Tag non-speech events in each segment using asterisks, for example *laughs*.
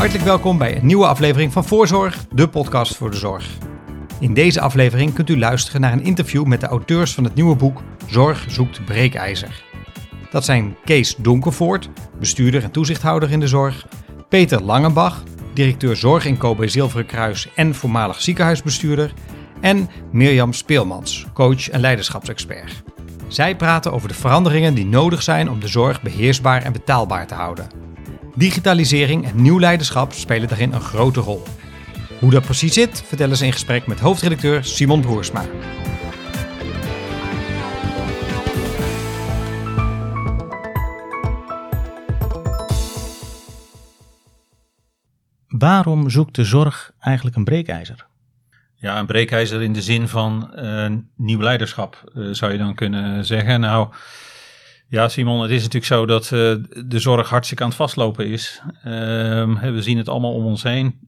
Hartelijk welkom bij een nieuwe aflevering van Voorzorg, de podcast voor de zorg. In deze aflevering kunt u luisteren naar een interview met de auteurs van het nieuwe boek Zorg zoekt breekijzer. Dat zijn Kees Donkervoort, bestuurder en toezichthouder in de zorg, Peter Langenbach, directeur Zorg in Kobe Zilveren Kruis en voormalig ziekenhuisbestuurder, en Mirjam Speelmans, coach en leiderschapsexpert. Zij praten over de veranderingen die nodig zijn om de zorg beheersbaar en betaalbaar te houden. Digitalisering en nieuw leiderschap spelen daarin een grote rol. Hoe dat precies zit, vertellen ze in gesprek met hoofdredacteur Simon Broersma. Waarom zoekt de zorg eigenlijk een breekijzer? Ja, een breekijzer in de zin van uh, nieuw leiderschap, uh, zou je dan kunnen zeggen. Nou, ja, Simon, het is natuurlijk zo dat uh, de zorg hartstikke aan het vastlopen is. Ehm, we zien het allemaal om ons heen.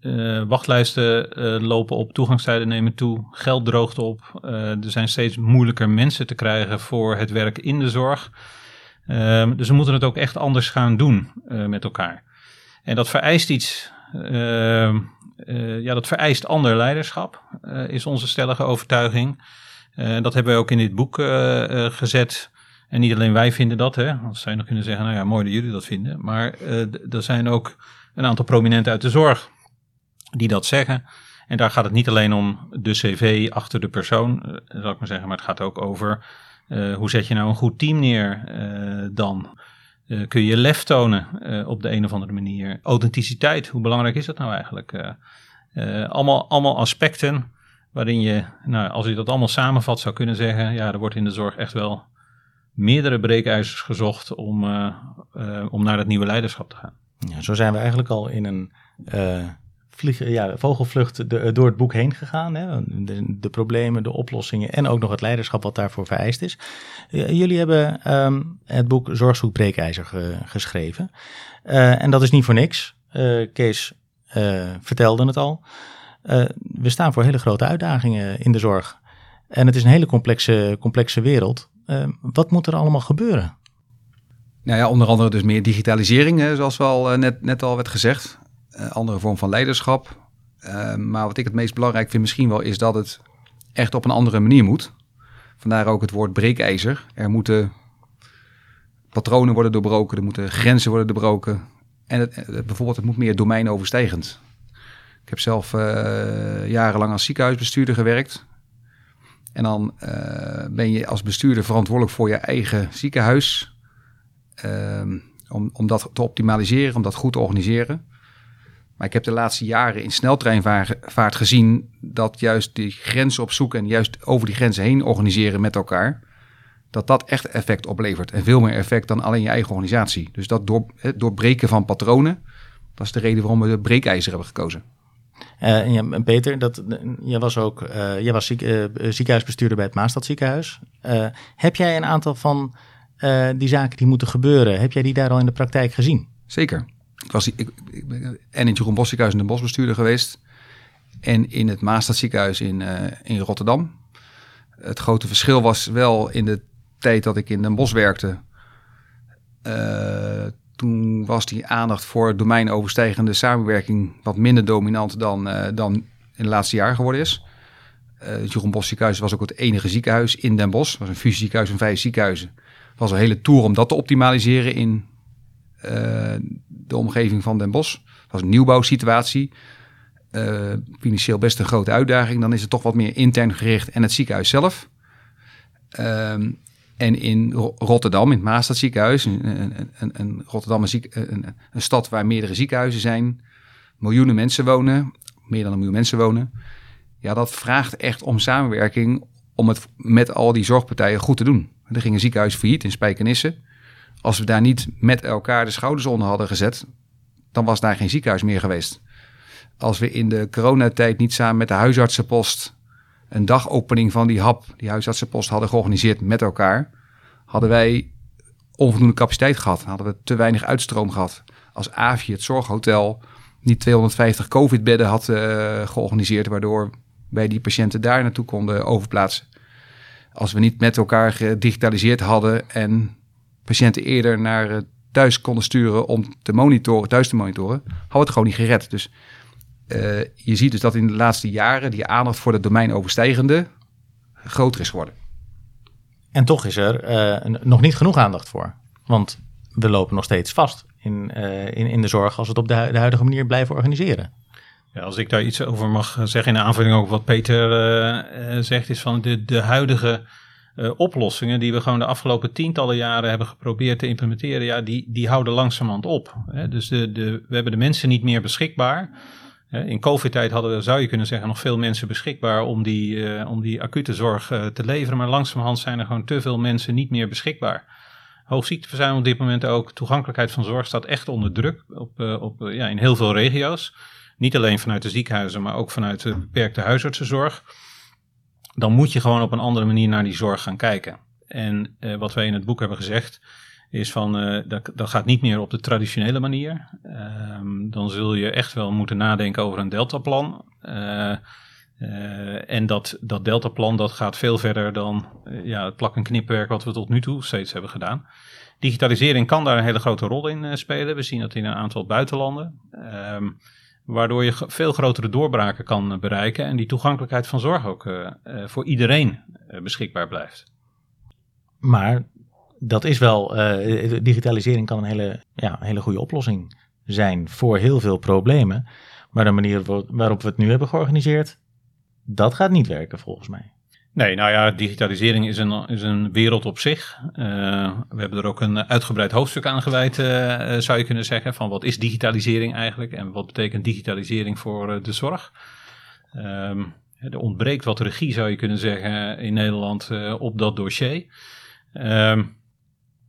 wachtlijsten lopen op, toegangstijden nemen toe, geld droogt op. er zijn steeds moeilijker mensen te krijgen voor het werk in de zorg. Um, dus we moeten het ook echt anders gaan doen met elkaar. En dat vereist iets uh, ja, dat vereist ander leiderschap, is onze stellige overtuiging. Dat hebben we ook in dit boek gezet. En niet alleen wij vinden dat, hè. Anders zou je nog kunnen zeggen, nou ja, mooi dat jullie dat vinden. Maar er zijn ook een aantal prominenten uit de zorg die dat zeggen. En daar gaat het niet alleen om de cv achter de persoon, zal ik maar zeggen. Maar het gaat ook over hoe zet je nou een goed team neer dan. Kun je lef tonen op de een of andere manier? Authenticiteit, hoe belangrijk is dat nou eigenlijk? Allemaal, allemaal aspecten waarin je, nou, als je dat allemaal samenvat, zou kunnen zeggen: ja, er wordt in de zorg echt wel meerdere breekijzers gezocht om, om naar dat nieuwe leiderschap te gaan. Ja, zo zijn we eigenlijk al in een vliegen, ja, vogelvlucht de, door het boek heen gegaan. Hè? De, problemen, de oplossingen en ook nog het leiderschap wat daarvoor vereist is. Jullie hebben um, het boek Zorgzoek Breekijzer ge, geschreven. Uh, en dat is niet voor niks. Uh, Kees uh, vertelde het al. we staan voor hele grote uitdagingen in de zorg. En het is een hele complexe, complexe wereld. Wat moet er allemaal gebeuren? Nou ja, onder andere dus meer digitalisering, hè, zoals wel net, net al werd gezegd. Uh, andere vorm van leiderschap. Uh, maar wat ik het meest belangrijk vind misschien wel is dat het echt op een andere manier moet. Vandaar ook het woord breekijzer. Er moeten patronen worden doorbroken, er moeten grenzen worden doorbroken. En het, het, bijvoorbeeld, het moet meer domeinoverstijgend. Ik heb zelf jarenlang als ziekenhuisbestuurder gewerkt. En dan ben je als bestuurder verantwoordelijk voor je eigen ziekenhuis. Ehm, om, om dat te optimaliseren, om dat goed te organiseren. Maar ik heb de laatste jaren in sneltreinvaart gezien dat juist die grenzen opzoeken en juist over die grenzen heen organiseren met elkaar, dat dat echt effect oplevert. En veel meer effect dan alleen je eigen organisatie. Dus dat door, doorbreken van patronen, dat is de reden waarom we de breekijzer hebben gekozen. Uh, ja, Peter, dat, jij was ook uh, jij was uh, ziekenhuisbestuurder bij het Maastad ziekenhuis. heb jij een aantal van die zaken die moeten gebeuren, heb jij die daar al in de praktijk gezien? Zeker. Ik was ik, ben en in Jeroen Bos ziekenhuis in de Bosbestuurder geweest. En in het Maastad ziekenhuis in, in Rotterdam. Het grote verschil was wel in de tijd dat ik in Den Bosch werkte. Uh, toen was die aandacht voor domeinoverstijgende samenwerking wat minder dominant dan, uh, dan in de laatste jaren geworden is. het Jeroen Bos ziekenhuis was ook het enige ziekenhuis in Den Bosch. Het was een fusieziekenhuis van vijf ziekenhuizen. Het was een hele tour om dat te optimaliseren in uh, de omgeving van Den Bosch. Dat was een nieuwbouwsituatie. Uh, financieel best een grote uitdaging. Dan is het toch wat meer intern gericht en het ziekenhuis zelf. Uh, en in Rotterdam, in het Maastad ziekenhuis, een, een, een, Rotterdam een, een, een, stad waar meerdere ziekenhuizen zijn, miljoenen mensen wonen, meer dan een miljoen mensen wonen. Ja, dat vraagt echt om samenwerking om het met al die zorgpartijen goed te doen. Er ging een ziekenhuis failliet in Spijkenisse. Als we daar niet met elkaar de schouders onder hadden gezet, dan was daar geen ziekenhuis meer geweest. Als we in de coronatijd niet samen met de huisartsenpost een dagopening van die hap, die huisartsenpost, hadden georganiseerd met elkaar, hadden wij onvoldoende capaciteit gehad. Hadden we te weinig uitstroom gehad. Als AVI, het zorghotel, niet 250 COVID-bedden had uh, georganiseerd, waardoor wij die patiënten daar naartoe konden overplaatsen. Als we niet met elkaar gedigitaliseerd hadden en patiënten eerder naar het thuis konden sturen om te monitoren, thuis te monitoren, had het gewoon niet gered. Dus uh, je ziet dus dat in de laatste jaren die aandacht voor de domeinoverstijgende groter is geworden. En toch is er uh, nog niet genoeg aandacht voor. Want we lopen nog steeds vast in, uh, in, in de zorg als we het op de, de huidige manier blijven organiseren. Ja, als ik daar iets over mag zeggen, in aanvulling ook wat Peter uh, zegt, is van de, de huidige uh, oplossingen die we gewoon de afgelopen tientallen jaren hebben geprobeerd te implementeren, ja, die, die houden langzamerhand op. Hè? Dus de, de, we hebben de mensen niet meer beschikbaar. In COVID-tijd hadden we, zou je kunnen zeggen, nog veel mensen beschikbaar om die, uh, om die acute zorg uh, te leveren. Maar langzamerhand zijn er gewoon te veel mensen niet meer beschikbaar. Hoogziekteverzuim op dit moment ook. Toegankelijkheid van zorg staat echt onder druk op, uh, op, ja, in heel veel regio's. Niet alleen vanuit de ziekenhuizen, maar ook vanuit de beperkte huisartsenzorg. Dan moet je gewoon op een andere manier naar die zorg gaan kijken. En wat wij in het boek hebben gezegd, is van uh, dat, dat gaat niet meer op de traditionele manier. Um, dan zul je echt wel moeten nadenken over een deltaplan. Uh, en dat, dat deltaplan dat gaat veel verder dan ja, het plak- en knipwerk wat we tot nu toe steeds hebben gedaan. Digitalisering kan daar een hele grote rol in spelen. We zien dat in een aantal buitenlanden. Um, waardoor je veel grotere doorbraken kan bereiken en die toegankelijkheid van zorg ook voor iedereen beschikbaar blijft. Maar dat is wel, uh, digitalisering kan een hele, ja, hele goede oplossing zijn voor heel veel problemen. Maar de manier waarop we het nu hebben georganiseerd, dat gaat niet werken volgens mij. Nee, nou ja, digitalisering is een, is een wereld op zich. Uh, we hebben er ook een uitgebreid hoofdstuk aan gewijd, uh, zou je kunnen zeggen, van wat is digitalisering eigenlijk en wat betekent digitalisering voor de zorg. Um, er ontbreekt wat regie, zou je kunnen zeggen, in Nederland op dat dossier. Um,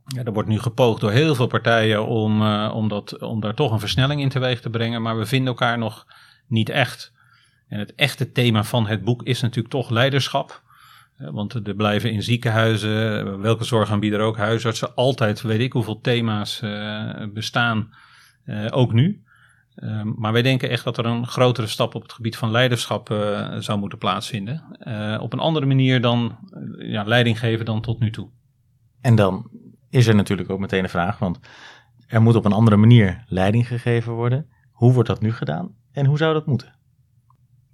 ja, er wordt nu gepoogd door heel veel partijen om, uh, om, dat, om daar toch een versnelling in teweeg te brengen, maar we vinden elkaar nog niet echt. En het echte thema van het boek is natuurlijk toch leiderschap. Want er blijven in ziekenhuizen, welke zorgaanbieder ook, huisartsen, altijd weet ik hoeveel thema's uh, bestaan, ook nu. Ehm, maar wij denken echt dat er een grotere stap op het gebied van leiderschap zou moeten plaatsvinden. op een andere manier dan ja, leiding geven dan tot nu toe. En dan is er natuurlijk ook meteen een vraag, want er moet op een andere manier leiding gegeven worden. Hoe wordt dat nu gedaan en hoe zou dat moeten?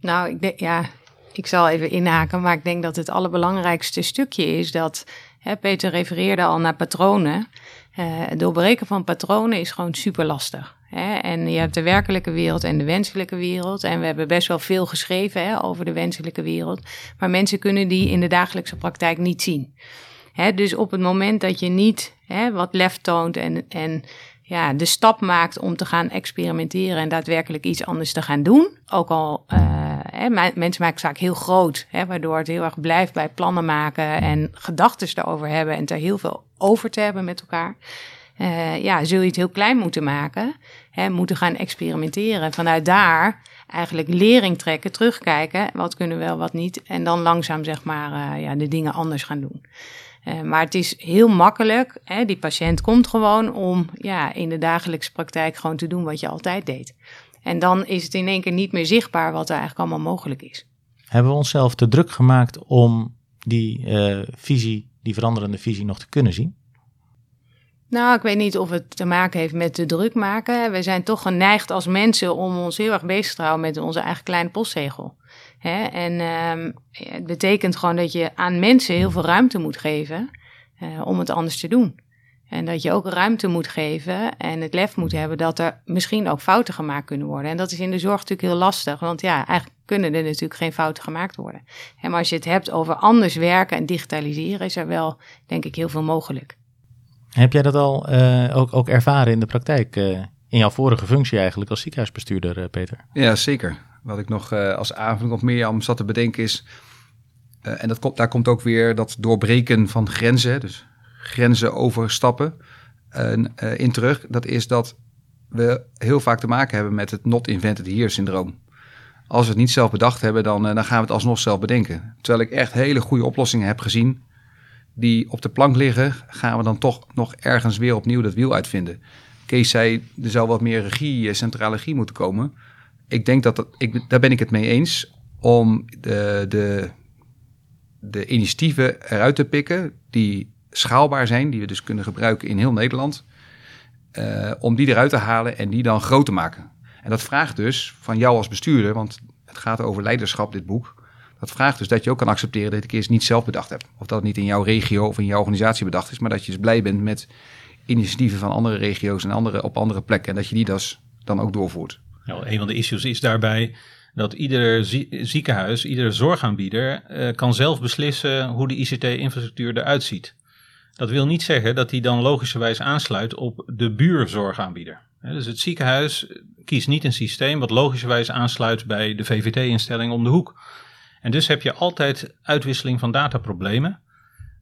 Nou, ik denk, ja, ik zal even inhaken, maar ik denk dat het allerbelangrijkste stukje is dat, hè, Peter refereerde al naar patronen. Uh, het doorbreken van patronen is gewoon super lastig. Hè? En je hebt de werkelijke wereld en de wenselijke wereld. En we hebben best wel veel geschreven hè, over de wenselijke wereld. Maar mensen kunnen die in de dagelijkse praktijk niet zien dus op het moment dat je niet wat lef toont en, en ja, de stap maakt om te gaan experimenteren en daadwerkelijk iets anders te gaan doen. Ook al uh, mensen maken zaak heel groot, waardoor het heel erg blijft bij plannen maken en gedachten erover hebben en er heel veel over te hebben met elkaar. Uh, ja, zul je het heel klein moeten maken, moeten gaan experimenteren. Vanuit daar eigenlijk lering trekken, terugkijken, wat kunnen we wel, wat niet. En dan langzaam zeg maar uh, ja, de dingen anders gaan doen. Uh, maar het is heel makkelijk. Hè, die patiënt komt gewoon om ja, in de dagelijkse praktijk gewoon te doen wat je altijd deed. En dan is het in één keer niet meer zichtbaar wat er eigenlijk allemaal mogelijk is. Hebben we onszelf te druk gemaakt om die uh, visie, die veranderende visie, nog te kunnen zien? Nou, ik weet niet of het te maken heeft met de druk maken. We zijn toch geneigd als mensen om ons heel erg bezig te houden met onze eigen kleine postzegel. Hè? En um, het betekent gewoon dat je aan mensen heel veel ruimte moet geven uh, om het anders te doen. En dat je ook ruimte moet geven en het lef moet hebben dat er misschien ook fouten gemaakt kunnen worden. En dat is in de zorg natuurlijk heel lastig, want ja, eigenlijk kunnen er natuurlijk geen fouten gemaakt worden. En maar als je het hebt over anders werken en digitaliseren, is er wel, denk ik, heel veel mogelijk. Heb jij dat al uh, ook, ook ervaren in de praktijk? Uh, in jouw vorige functie eigenlijk als ziekenhuisbestuurder, Peter? Ja, zeker. Wat ik nog uh, als aanvulling op Mirjam zat te bedenken is... Uh, en dat komt, daar komt ook weer dat doorbreken van grenzen, dus grenzen overstappen, uh, in terug. Dat is dat we heel vaak te maken hebben met het not invented here syndroom. Als we het niet zelf bedacht hebben, dan, dan gaan we het alsnog zelf bedenken. Terwijl ik echt hele goede oplossingen heb gezien die op de plank liggen, gaan we dan toch nog ergens weer opnieuw dat wiel uitvinden. Kees zei, er zou wat meer regie, centrale regie moeten komen ik denk dat, dat ik, daar ben ik het mee eens om de, de, de initiatieven eruit te pikken die schaalbaar zijn, die we dus kunnen gebruiken in heel Nederland. eh, om die eruit te halen en die dan groot te maken. En dat vraagt dus van jou als bestuurder, want het gaat over leiderschap, dit boek. Dat vraagt dus dat je ook kan accepteren dat het keer niet zelf bedacht hebt. Of dat het niet in jouw regio of in jouw organisatie bedacht is, maar dat je dus blij bent met initiatieven van andere regio's en andere, op andere plekken. En dat je die dus dan ook doorvoert. Nou, een van de issues is daarbij dat ieder ziekenhuis, iedere zorgaanbieder uh, kan zelf beslissen hoe de ICT-infrastructuur eruit ziet. Dat wil niet zeggen dat hij dan logischerwijs aansluit op de buurzorgaanbieder. Dus het ziekenhuis kiest niet een systeem wat logischerwijs aansluit bij de VVT-instelling om de hoek. En dus heb je altijd uitwisseling van dataproblemen.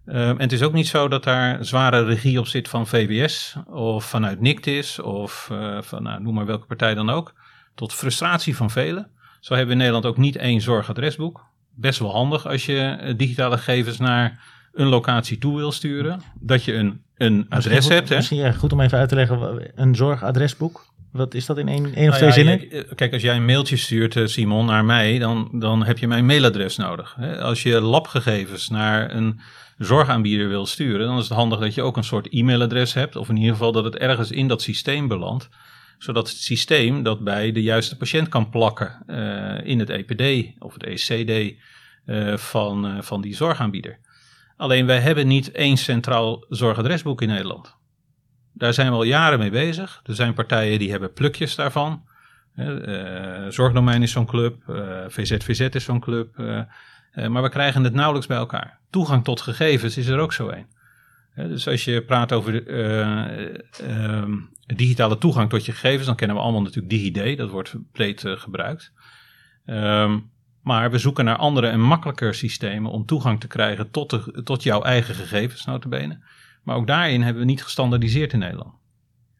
Uh, en het is ook niet zo dat daar zware regie op zit van VWS of vanuit NICTIS of uh, van nou, noem maar welke partij dan ook. Tot frustratie van velen. Zo hebben we in Nederland ook niet één zorgadresboek. Best wel handig als je eh, digitale gegevens naar een locatie toe wil sturen. Dat je een, een adres hebt. Hè? Misschien ja, goed om even uit te leggen. Een zorgadresboek? Wat is dat in één, één of nou twee ja, zinnen? kijk, als jij een mailtje stuurt, eh, Simon, naar mij, dan, dan heb je mijn mailadres nodig. Als je labgegevens naar een zorgaanbieder wil sturen, dan is het handig dat je ook een soort e-mailadres hebt. Of in ieder geval dat het ergens in dat systeem belandt. Zodat het systeem dat bij de juiste patiënt kan plakken uh, in het EPD of het ECD uh, van, uh, van die zorgaanbieder. Alleen wij hebben niet één centraal zorgadresboek in Nederland. Daar zijn we al jaren mee bezig. Er zijn partijen die hebben plukjes daarvan. Zorgdomein is zo'n club, VZVZ is zo'n club. Maar we krijgen het nauwelijks bij elkaar. Toegang tot gegevens is er ook zo een. Dus als je praat over ehm, digitale toegang tot je gegevens, dan kennen we allemaal natuurlijk DigiD. Dat wordt breed gebruikt. Um, maar we zoeken naar andere en makkelijker systemen om toegang te krijgen tot, de, tot jouw eigen gegevens, notabene. Maar ook daarin hebben we niet gestandaardiseerd in Nederland.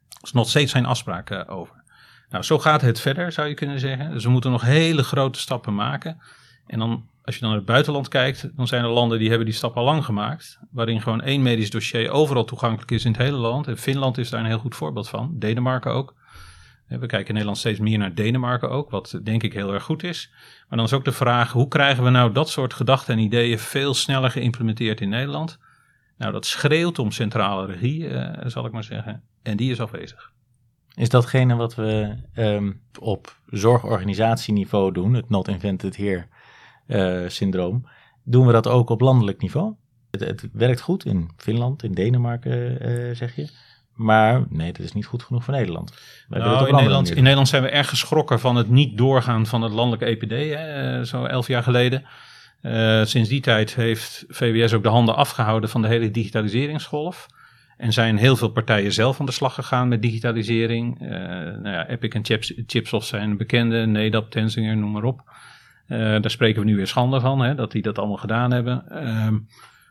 Er is nog steeds zijn afspraken over. Nou, zo gaat het verder, zou je kunnen zeggen. Dus we moeten nog hele grote stappen maken. En dan, als je dan naar het buitenland kijkt, dan zijn er landen die hebben die stap al lang gemaakt. Waarin gewoon één medisch dossier overal toegankelijk is in het hele land. En Finland is daar een heel goed voorbeeld van. Denemarken ook. We kijken in Nederland steeds meer naar Denemarken ook, wat denk ik heel erg goed is. Maar dan is ook de vraag, hoe krijgen we nou dat soort gedachten en ideeën veel sneller geïmplementeerd in Nederland? Nou, dat schreeuwt om centrale regie, uh, zal ik maar zeggen. En die is afwezig. Is datgene wat we um, op zorgorganisatieniveau doen, het not invented here syndroom, doen we dat ook op landelijk niveau? Het, het werkt goed in Finland, in Denemarken, uh, zeg je. Maar nee, dat is niet goed genoeg voor Nederland. Nou, in, Nederland in Nederland zijn we erg geschrokken van het niet doorgaan van het landelijke EPD, hè, zo elf jaar geleden. Uh, sinds die tijd heeft VWS ook de handen afgehouden van de hele digitaliseringsgolf. En zijn heel veel partijen zelf aan de slag gegaan met digitalisering. Uh, nou ja, Epic en Chips, Chipsoft zijn bekende, NEDAP, Tensinger, noem maar op. Uh, daar spreken we nu weer schande van, hè, dat die dat allemaal gedaan hebben. Uh,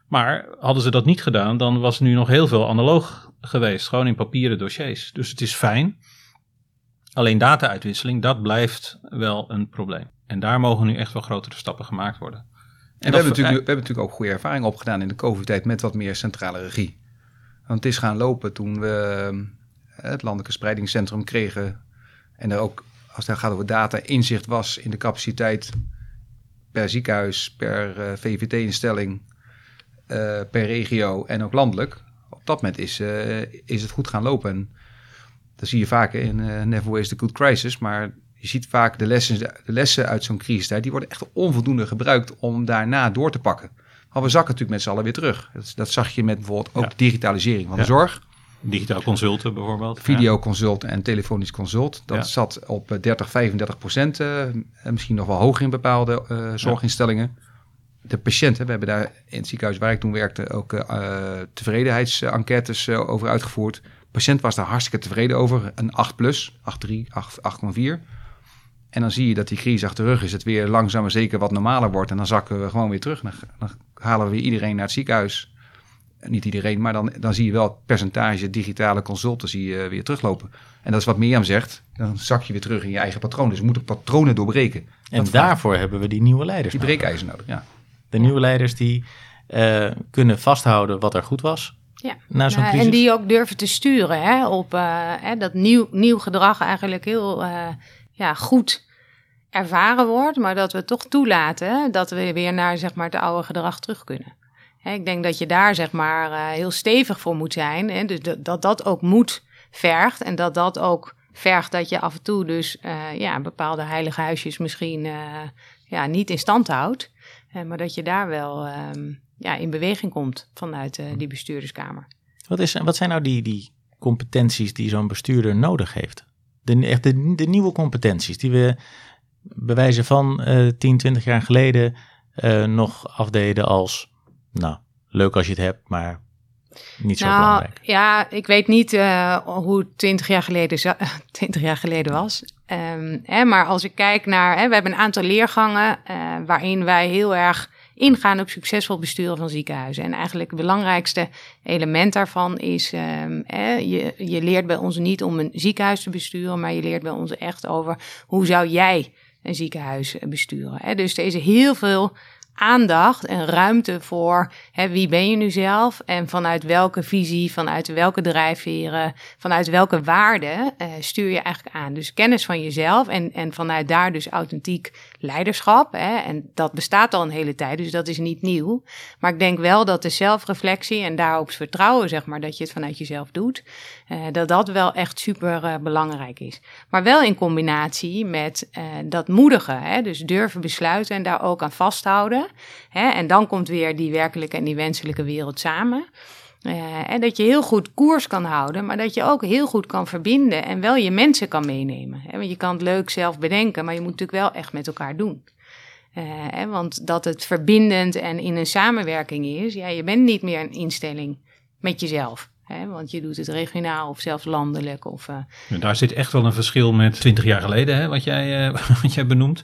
maar hadden ze dat niet gedaan, dan was nu nog heel veel analoog geweest. Gewoon in papieren dossiers. Dus het is fijn. Alleen data-uitwisseling, dat blijft wel een probleem. En daar mogen nu echt wel grotere stappen gemaakt worden. En, we, hebben natuurlijk, we hebben natuurlijk ook goede ervaring opgedaan in de COVID-tijd met wat meer centrale regie. Want het is gaan lopen toen we eh, het Landelijke Spreidingscentrum kregen. En er ook, als het gaat over data, inzicht was in de capaciteit per ziekenhuis, per uh, eh, VVT-instelling, uh, per regio en ook landelijk op dat moment is, uh, is het goed gaan lopen. En dat zie je vaak in Never Waste a Good Crisis. Maar je ziet vaak de lessen, de lessen uit zo'n crisistijd, die worden echt onvoldoende gebruikt om daarna door te pakken. Maar we zakken natuurlijk met z'n allen weer terug. Dat, dat zag je met bijvoorbeeld ook digitalisering van de zorg. Digitaal consulten bijvoorbeeld. Videoconsult en telefonisch consult. Dat zat op 30, eh, 35 procent. Uh, misschien nog wel hoger in bepaalde uh, zorginstellingen de patiënten, we hebben daar in het ziekenhuis waar ik toen werkte ook uh, tevredenheidsenquêtes over uitgevoerd. De patiënt was daar hartstikke tevreden over, een 8 plus, 8,3, 8,4. En dan zie je dat die crisis achter de rug is, het weer langzaam maar zeker wat normaler wordt. En dan zakken we gewoon weer terug. Dan, dan halen we weer iedereen naar het ziekenhuis. Niet iedereen, maar dan, dan zie je wel het percentage digitale consulten zie je weer teruglopen. En dat is wat Mirjam zegt, dan zak je weer terug in je eigen patroon. Dus we moeten patronen doorbreken. En daarvoor hebben we die nieuwe leiders Die breekijzer nodig, ja. De nieuwe leiders die uh, kunnen vasthouden wat er goed was. Ja, na zo'n crisis. en die ook durven te sturen hè, op uh, hè, dat nieuw, nieuw gedrag eigenlijk heel uh, ja, goed ervaren wordt, maar dat we toch toelaten dat we weer naar zeg maar, het oude gedrag terug kunnen. Ik denk dat je daar zeg maar, heel stevig voor moet zijn. Hè, dus dat, dat ook moet vergt. En dat dat ook vergt dat je af en toe dus ja, bepaalde heilige huisjes misschien ja, niet in stand houdt. maar dat je daar wel ehm, ja, in beweging komt vanuit die bestuurderskamer. Wat, is, wat zijn nou die, die competenties die zo'n bestuurder nodig heeft? De, echt de, de nieuwe competenties die we bewijzen van uh, 10, 20 jaar geleden nog afdeden als, nou, leuk als je het hebt, maar niet zo nou, belangrijk. Ja, ik weet niet uh, hoe 20 jaar geleden, 20 *laughs* jaar geleden was. Um, hè, maar als ik kijk naar, hè, we hebben een aantal leergangen uh, waarin wij heel erg ingaan op succesvol besturen van ziekenhuizen. En eigenlijk het belangrijkste element daarvan is, um, je, je leert bij ons niet om een ziekenhuis te besturen, maar je leert bij ons echt over hoe zou jij een ziekenhuis besturen. Hè? Dus er is heel veel aandacht en ruimte voor hè, wie ben je nu zelf en vanuit welke visie, vanuit welke drijfveren, vanuit welke waarden uh, stuur je eigenlijk aan. Dus kennis van jezelf en, en vanuit daar dus authentiek leiderschap. Hè, en dat bestaat al een hele tijd, dus dat is niet nieuw. Maar ik denk wel dat de zelfreflectie en daarop vertrouwen, zeg maar, dat je het vanuit jezelf doet, uh, dat dat wel echt super uh, belangrijk is. Maar wel in combinatie met dat moedige, hè, dus durven besluiten en daar ook aan vasthouden. Hè? En dan komt weer die werkelijke en die wenselijke wereld samen. En dat je heel goed koers kan houden, maar dat je ook heel goed kan verbinden en wel je mensen kan meenemen. Hè? Want je kan het leuk zelf bedenken, maar je moet natuurlijk wel echt met elkaar doen. Hè? Want dat het verbindend en in een samenwerking is, ja, je bent niet meer een instelling met jezelf. Want je doet het regionaal of zelfs landelijk. Of, uh... daar zit echt wel een verschil met 20 jaar geleden, hè, wat, jij, *laughs* wat jij benoemt.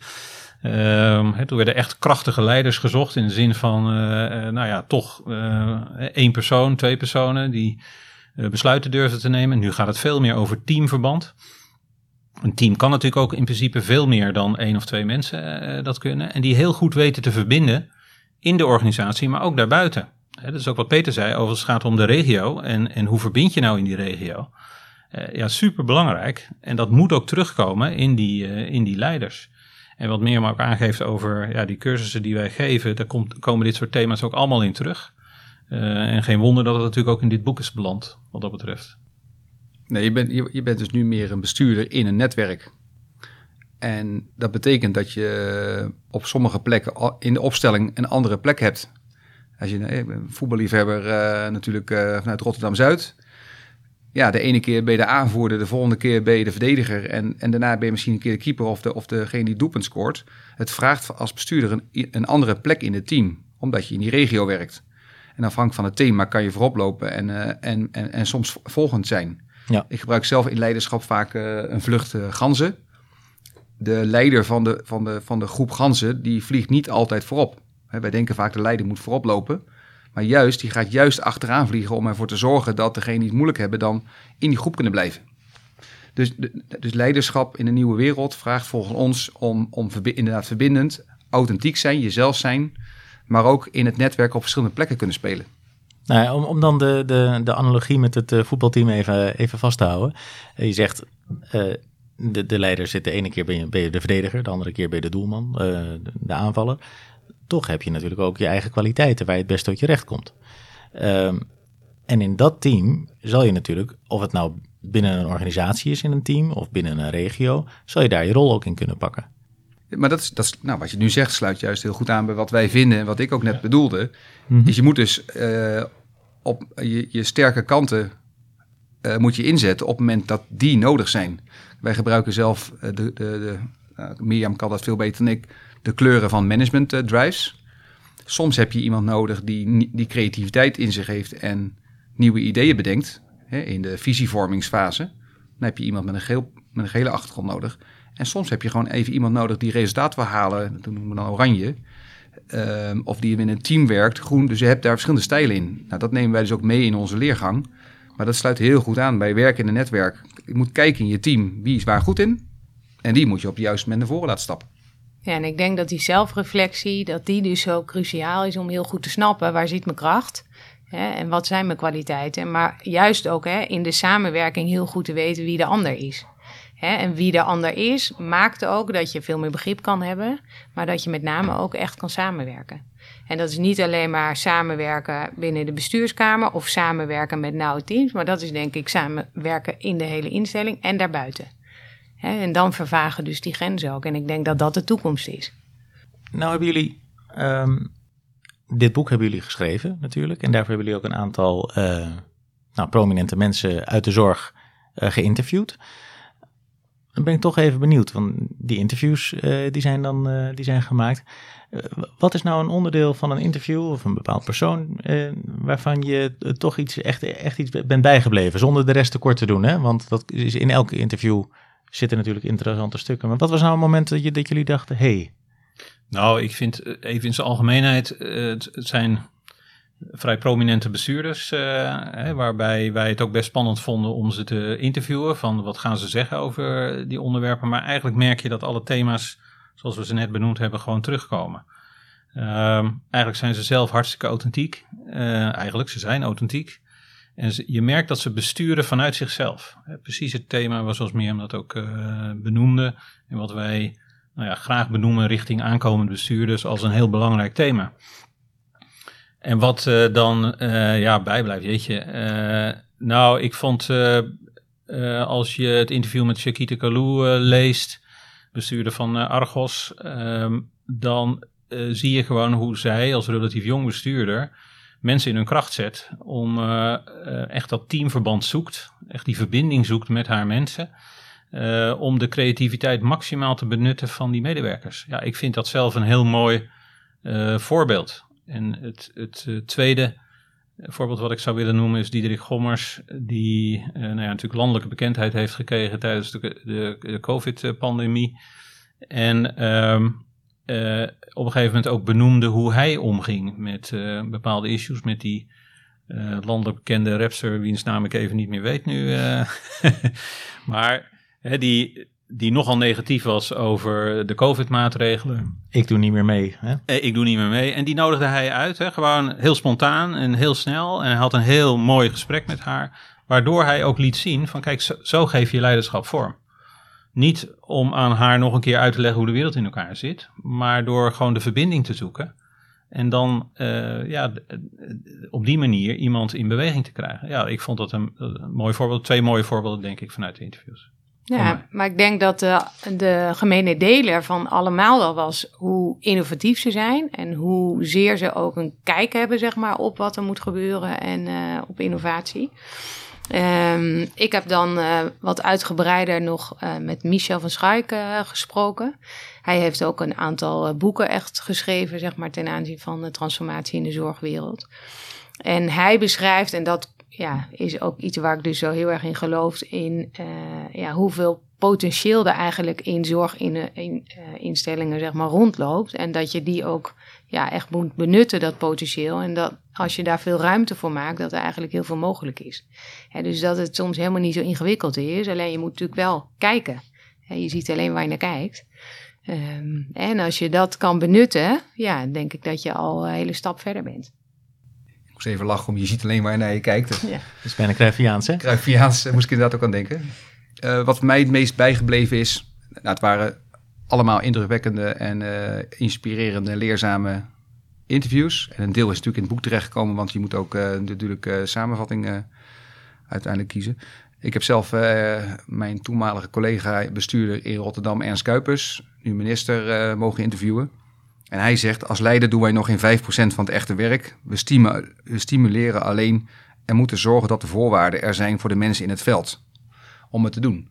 Um, toen werden echt krachtige leiders gezocht in de zin van, uh, nou ja, toch uh, één persoon, twee personen die besluiten durfden te nemen. Nu gaat het veel meer over teamverband. Een team kan natuurlijk ook in principe veel meer dan één of twee mensen dat kunnen. En die heel goed weten te verbinden in de organisatie, maar ook daarbuiten. Dat is ook wat Peter zei, over het gaat om de regio en, en hoe verbind je nou in die regio. ja, super belangrijk. En dat moet ook terugkomen in die, in die leiders. En wat meer ook aangeeft over ja, die cursussen die wij geven, daar komt, komen dit soort thema's ook allemaal in terug. Uh, en geen wonder dat het natuurlijk ook in dit boek is beland, wat dat betreft. Nee, je bent, je, je bent dus nu meer een bestuurder in een netwerk. En dat betekent dat je op sommige plekken in de opstelling een andere plek hebt. Als je een voetballiefhebber uh, natuurlijk vanuit Rotterdam-Zuid ja, de ene keer ben je de aanvoerder, de volgende keer ben je de verdediger. En, en daarna ben je misschien een keer de keeper of, de, of degene die doelpunt scoort. Het vraagt als bestuurder een, een andere plek in het team, omdat je in die regio werkt. En afhankelijk van het thema kan je voorop lopen en, uh, en, en, en soms volgend zijn. Ja. Ik gebruik zelf in leiderschap vaak uh, een vlucht uh, ganzen. De leider van de, van, de, van de groep ganzen, die vliegt niet altijd voorop. He, wij denken vaak de leider moet voorop lopen. Maar juist, die gaat juist achteraan vliegen om ervoor te zorgen dat degenen die het moeilijk hebben dan in die groep kunnen blijven. Dus, dus leiderschap in een nieuwe wereld vraagt volgens ons om, om inderdaad verbindend, authentiek zijn, jezelf zijn, maar ook in het netwerk op verschillende plekken kunnen spelen. Nou om, om dan de, de, de analogie met het uh, voetbalteam even, even vast te houden. Uh, je zegt, uh, de, de leider zit de ene keer ben je de verdediger, de andere keer ben je de doelman, de, de aanvaller toch heb je natuurlijk ook je eigen kwaliteiten waar je het best tot je recht komt. Um, en in dat team zal je natuurlijk, of het nou binnen een organisatie is in een team of binnen een regio, zal je daar je rol ook in kunnen pakken. Maar dat is, dat is, nou, wat je nu zegt, sluit juist heel goed aan bij wat wij vinden en wat ik ook net bedoelde. Mm Is je moet dus uh, op je, je sterke kanten uh, moet je inzetten op het moment dat die nodig zijn. Wij gebruiken zelf, uh, de, de, de Mirjam kan dat veel beter dan ik, de kleuren van management uh, drives. Soms heb je iemand nodig die die creativiteit in zich heeft en nieuwe ideeën bedenkt hè, in de visievormingsfase. Dan heb je iemand met een, geel, met een gele achtergrond nodig. En soms heb je gewoon even iemand nodig die resultaat wil halen, dat noemen we dan oranje. Um, of die in een team werkt, groen. Dus je hebt daar verschillende stijlen in. Nou, dat nemen wij dus ook mee in onze leergang. Maar dat sluit heel goed aan bij werken in een netwerk. Je moet kijken in je team, wie is waar goed in? En die moet je op het juiste moment naar voren laten stappen. Ja, en ik denk dat die zelfreflectie, dat die dus zo cruciaal is om heel goed te snappen waar zit mijn kracht hè, en wat zijn mijn kwaliteiten. Maar juist ook hè, in de samenwerking heel goed te weten wie de ander is. Hè, en wie de ander is, maakt ook dat je veel meer begrip kan hebben, maar dat je met name ook echt kan samenwerken. En dat is niet alleen maar samenwerken binnen de bestuurskamer of samenwerken met nauwe teams, maar dat is denk ik samenwerken in de hele instelling en daarbuiten. Hè, en dan vervagen dus die grenzen ook. En ik denk dat dat de toekomst is. Nou hebben jullie, ehm, dit boek hebben jullie geschreven natuurlijk. En daarvoor hebben jullie ook een aantal uh, nou, prominente mensen uit de zorg uh, geïnterviewd. Dan ben ik toch even benieuwd, want die interviews uh, die zijn dan die zijn gemaakt. wat is nou een onderdeel van een interview of een bepaald persoon waarvan je toch iets, echt, echt iets bent bijgebleven, zonder de rest tekort te doen? Hè? Want dat is in elke interview zitten natuurlijk interessante stukken. Maar wat was nou een moment dat, je, dat jullie dachten, hey, nou, ik vind eh, even in zijn algemeenheid, eh, het, zijn vrij prominente bestuurders, uh, hè, waarbij wij het ook best spannend vonden om ze te interviewen, van wat gaan ze zeggen over die onderwerpen. Maar eigenlijk merk je dat alle thema's, zoals we ze net benoemd hebben, gewoon terugkomen. Ehm, eigenlijk zijn ze zelf hartstikke authentiek. eigenlijk, ze zijn authentiek. En je merkt dat ze besturen vanuit zichzelf. Precies het thema was zoals Mirjam dat ook benoemde. En wat wij nou ja, graag benoemen richting aankomende bestuurders als een heel belangrijk thema. En wat uh, dan uh, ja, bijblijft, weet je. Nou, ik vond als je het interview met Shakita Kalou leest, bestuurder van Argos, ehm, dan zie je gewoon hoe zij als relatief jong bestuurder mensen in hun kracht zet om echt dat teamverband zoekt, echt die verbinding zoekt met haar mensen. Uh, om de creativiteit maximaal te benutten van die medewerkers. Ja, ik vind dat zelf een heel mooi voorbeeld. En het, het tweede voorbeeld wat ik zou willen noemen is Diederik Gommers, die nou ja, natuurlijk landelijke bekendheid heeft gekregen tijdens de, de, de COVID-pandemie. En um, op een gegeven moment ook benoemde hoe hij omging met bepaalde issues, met die landelijk bekende rapster, wiens naam ik even niet meer weet nu. *laughs* maar hè, die, die nogal negatief was over de COVID-maatregelen. Ik doe niet meer mee. Hè? Eh, ik doe niet meer mee. En die nodigde hij uit, hè, gewoon heel spontaan en heel snel. En hij had een heel mooi gesprek met haar, waardoor hij ook liet zien van kijk, zo, zo geef je leiderschap vorm. Niet om aan haar nog een keer uit te leggen hoe de wereld in elkaar zit, maar door gewoon de verbinding te zoeken. En dan uh, ja, op die manier iemand in beweging te krijgen. Ja, ik vond dat een, een mooi voorbeeld. Twee mooie voorbeelden, denk ik, vanuit de interviews. Ja, maar ik denk dat de, de gemene deler van allemaal wel was hoe innovatief ze zijn en hoe zeer ze ook een kijk hebben zeg maar, op wat er moet gebeuren en uh, op innovatie. Um, ik heb dan uh, wat uitgebreider nog uh, met Michel van Schuik gesproken. Hij heeft ook een aantal boeken echt geschreven, zeg maar, ten aanzien van de transformatie in de zorgwereld. En hij beschrijft, en dat ja, is ook iets waar ik dus zo heel erg in geloof. In ja, hoeveel potentieel er eigenlijk in zorginstellingen in, zeg maar, rondloopt. En dat je die ook ja, echt moet benutten, dat potentieel. En dat als je daar veel ruimte voor maakt, dat er eigenlijk heel veel mogelijk is. dus dat het soms helemaal niet zo ingewikkeld is. Alleen je moet natuurlijk wel kijken. je ziet alleen waar je naar kijkt. Um, en als je dat kan benutten, ja, denk ik dat je al een hele stap verder bent moest even lachen om, je ziet alleen waar je naar je kijkt. Ja. Dat is bijna Cruyffiaans, hè? Cruyffiaans, moest ik inderdaad ook aan denken. Uh, wat mij het meest bijgebleven is, nou, het waren allemaal indrukwekkende en uh, inspirerende, leerzame interviews. En een deel is natuurlijk in het boek terechtgekomen, want je moet ook uh, natuurlijk samenvattingen uiteindelijk kiezen. Ik heb zelf mijn toenmalige collega bestuurder in Rotterdam, Ernst Kuipers, nu minister, mogen interviewen. En hij zegt, als leider doen wij nog geen 5% van het echte werk. We, we stimuleren alleen en moeten zorgen dat de voorwaarden er zijn voor de mensen in het veld om het te doen.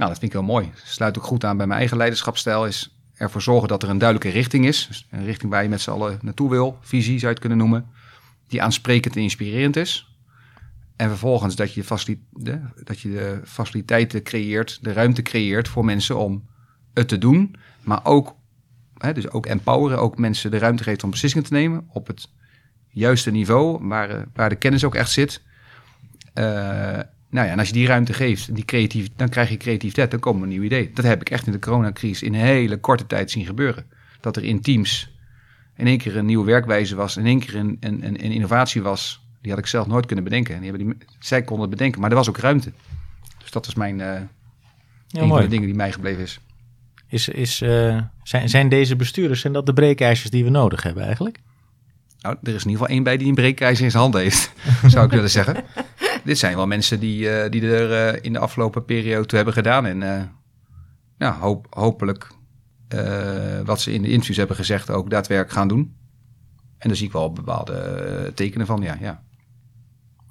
Nou, dat vind ik heel mooi. Sluit ook goed aan bij mijn eigen leiderschapsstijl. Is ervoor zorgen dat er een duidelijke richting is. Dus een richting waar je met z'n allen naartoe wil. Visie zou je het kunnen noemen. Die aansprekend en inspirerend is. En vervolgens dat je, de, dat je de faciliteiten creëert, de ruimte creëert voor mensen om het te doen. Maar ook hè, dus ook empoweren, ook mensen de ruimte geeft om beslissingen te nemen op het juiste niveau, waar, eh, waar de kennis ook echt zit. Uh, nou ja, en als je die ruimte geeft, die creatief, dan krijg je creativiteit, dan komen een nieuw idee. Dat heb ik echt in de coronacrisis in een hele korte tijd zien gebeuren. Dat er in teams in één keer een nieuwe werkwijze was, in één keer een, een, een, innovatie was. Die had ik zelf nooit kunnen bedenken. En die hebben die, zij konden het bedenken, maar er was ook ruimte. Dus dat was mijn, uh, een van de dingen die mij gebleven is. Is, is, uh, zijn, zijn deze bestuurders, zijn dat de breekijzers die we nodig hebben eigenlijk? Nou, er is in ieder geval één bij die een breekijzer in zijn hand heeft, *laughs* zou ik willen zeggen. *laughs* Dit zijn wel mensen die, uh, die er uh, in de afgelopen periode toe hebben gedaan. En ja, hoop, hopelijk wat ze in de interviews hebben gezegd ook daadwerkelijk gaan doen. En daar zie ik wel bepaalde tekenen van, ja. ja.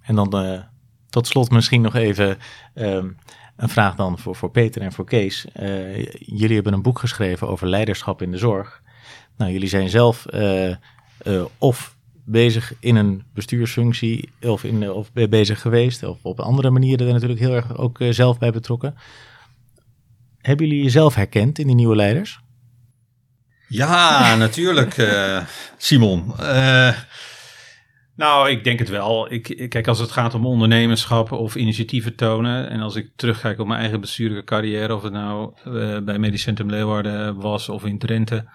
En dan tot slot misschien nog even um, een vraag dan voor, voor Peter en voor Kees. Uh, jullie hebben een boek geschreven over leiderschap in de zorg. Nou, jullie zijn zelf uh, of bezig in een bestuursfunctie of, in, of bezig geweest, of op andere manieren er natuurlijk heel erg ook zelf bij betrokken. Hebben jullie jezelf herkend in die nieuwe leiders? Ja, *laughs* natuurlijk, Simon. Nou, ik denk het wel. Ik, kijk, als het gaat om ondernemerschap of initiatieven tonen. En als ik terugkijk op mijn eigen bestuurlijke carrière, of het nou uh, bij Medisch Centrum Leeuwarden was of in Drenthe.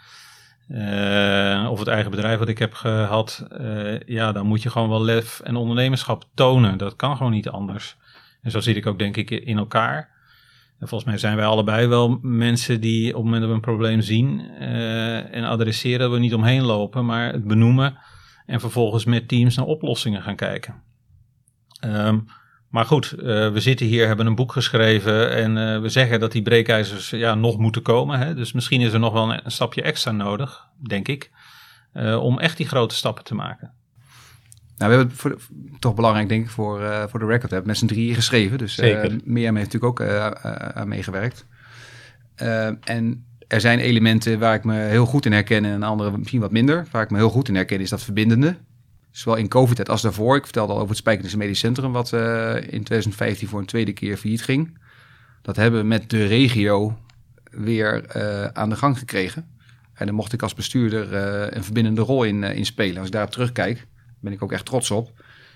Uh, of het eigen bedrijf wat ik heb gehad. Uh, ja, dan moet je gewoon wel lef en ondernemerschap tonen. Dat kan gewoon niet anders. En zo zit ik ook, denk ik, in elkaar. En volgens mij zijn wij allebei wel mensen die op het moment dat we een probleem zien en adresseren, dat we niet omheen lopen, maar het benoemen en vervolgens met teams naar oplossingen gaan kijken. Um, maar goed, uh, we zitten hier, hebben een boek geschreven en uh, we zeggen dat die breekijzers ja, nog moeten komen. Hè? Dus misschien is er nog wel een, een stapje extra nodig, denk ik, uh, om echt die grote stappen te maken. Nou, we hebben voor, toch belangrijk, denk ik, voor, voor de record. We hebben met z'n drieën geschreven, dus Mirjam heeft natuurlijk ook aan meegewerkt. en er zijn elementen waar ik me heel goed in herken en andere misschien wat minder. Waar ik me heel goed in herken is dat verbindende. Zowel in covid als daarvoor. Ik vertelde al over het Spijkenissen Medisch Centrum, wat uh, in 2015 voor een tweede keer failliet ging. Dat hebben we met de regio weer uh, aan de gang gekregen. En daar mocht ik als bestuurder uh, een verbindende rol in, in spelen. Als ik daar terugkijk, ben ik ook echt trots op.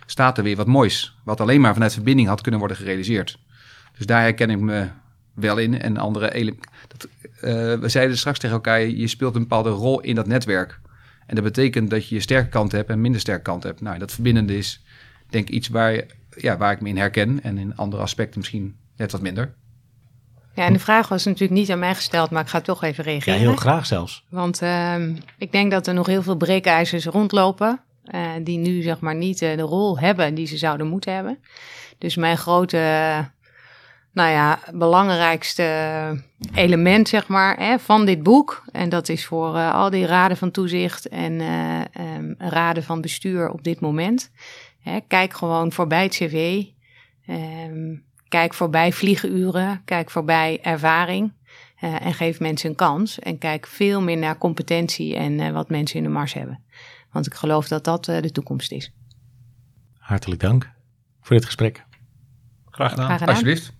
Staat er weer wat moois, wat alleen maar vanuit verbinding had kunnen worden gerealiseerd. Dus daar herken ik me wel in. En andere elementen. We zeiden straks tegen elkaar: je speelt een bepaalde rol in dat netwerk. En dat betekent dat je je sterke kant hebt en minder sterke kant hebt. Nou, dat verbindende is denk ik iets waar, ja, waar ik me in herken. En in andere aspecten misschien net wat minder. Ja, en de vraag was natuurlijk niet aan mij gesteld, maar ik ga toch even reageren. Ja, heel graag zelfs. Want uh, ik denk dat er nog heel veel breekijzers rondlopen. Uh, die nu zeg maar niet uh, de rol hebben die ze zouden moeten hebben. Dus mijn grote nou ja, belangrijkste element, zeg maar, hè, van dit boek. En dat is voor uh, al die raden van toezicht en uh, um, raden van bestuur op dit moment. Hè, kijk gewoon voorbij het cv. Um, kijk voorbij vliegenuren. Kijk voorbij ervaring. Uh, en geef mensen een kans. En kijk veel meer naar competentie en wat mensen in de mars hebben. Want ik geloof dat dat de toekomst is. Hartelijk dank voor dit gesprek. Graag gedaan. Graag gedaan. Alsjeblieft.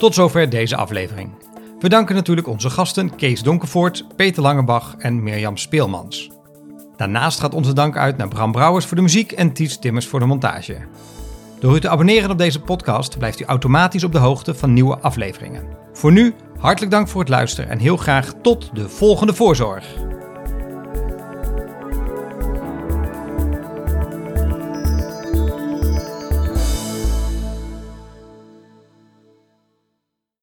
Tot zover deze aflevering. We danken natuurlijk onze gasten Kees Donkervoort, Peter Langebach en Mirjam Speelmans. Daarnaast gaat onze dank uit naar Bram Brouwers voor de muziek en Ties Timmers voor de montage. Door u te abonneren op deze podcast blijft u automatisch op de hoogte van nieuwe afleveringen. Voor nu, hartelijk dank voor het luisteren en heel graag tot de volgende voorzorg.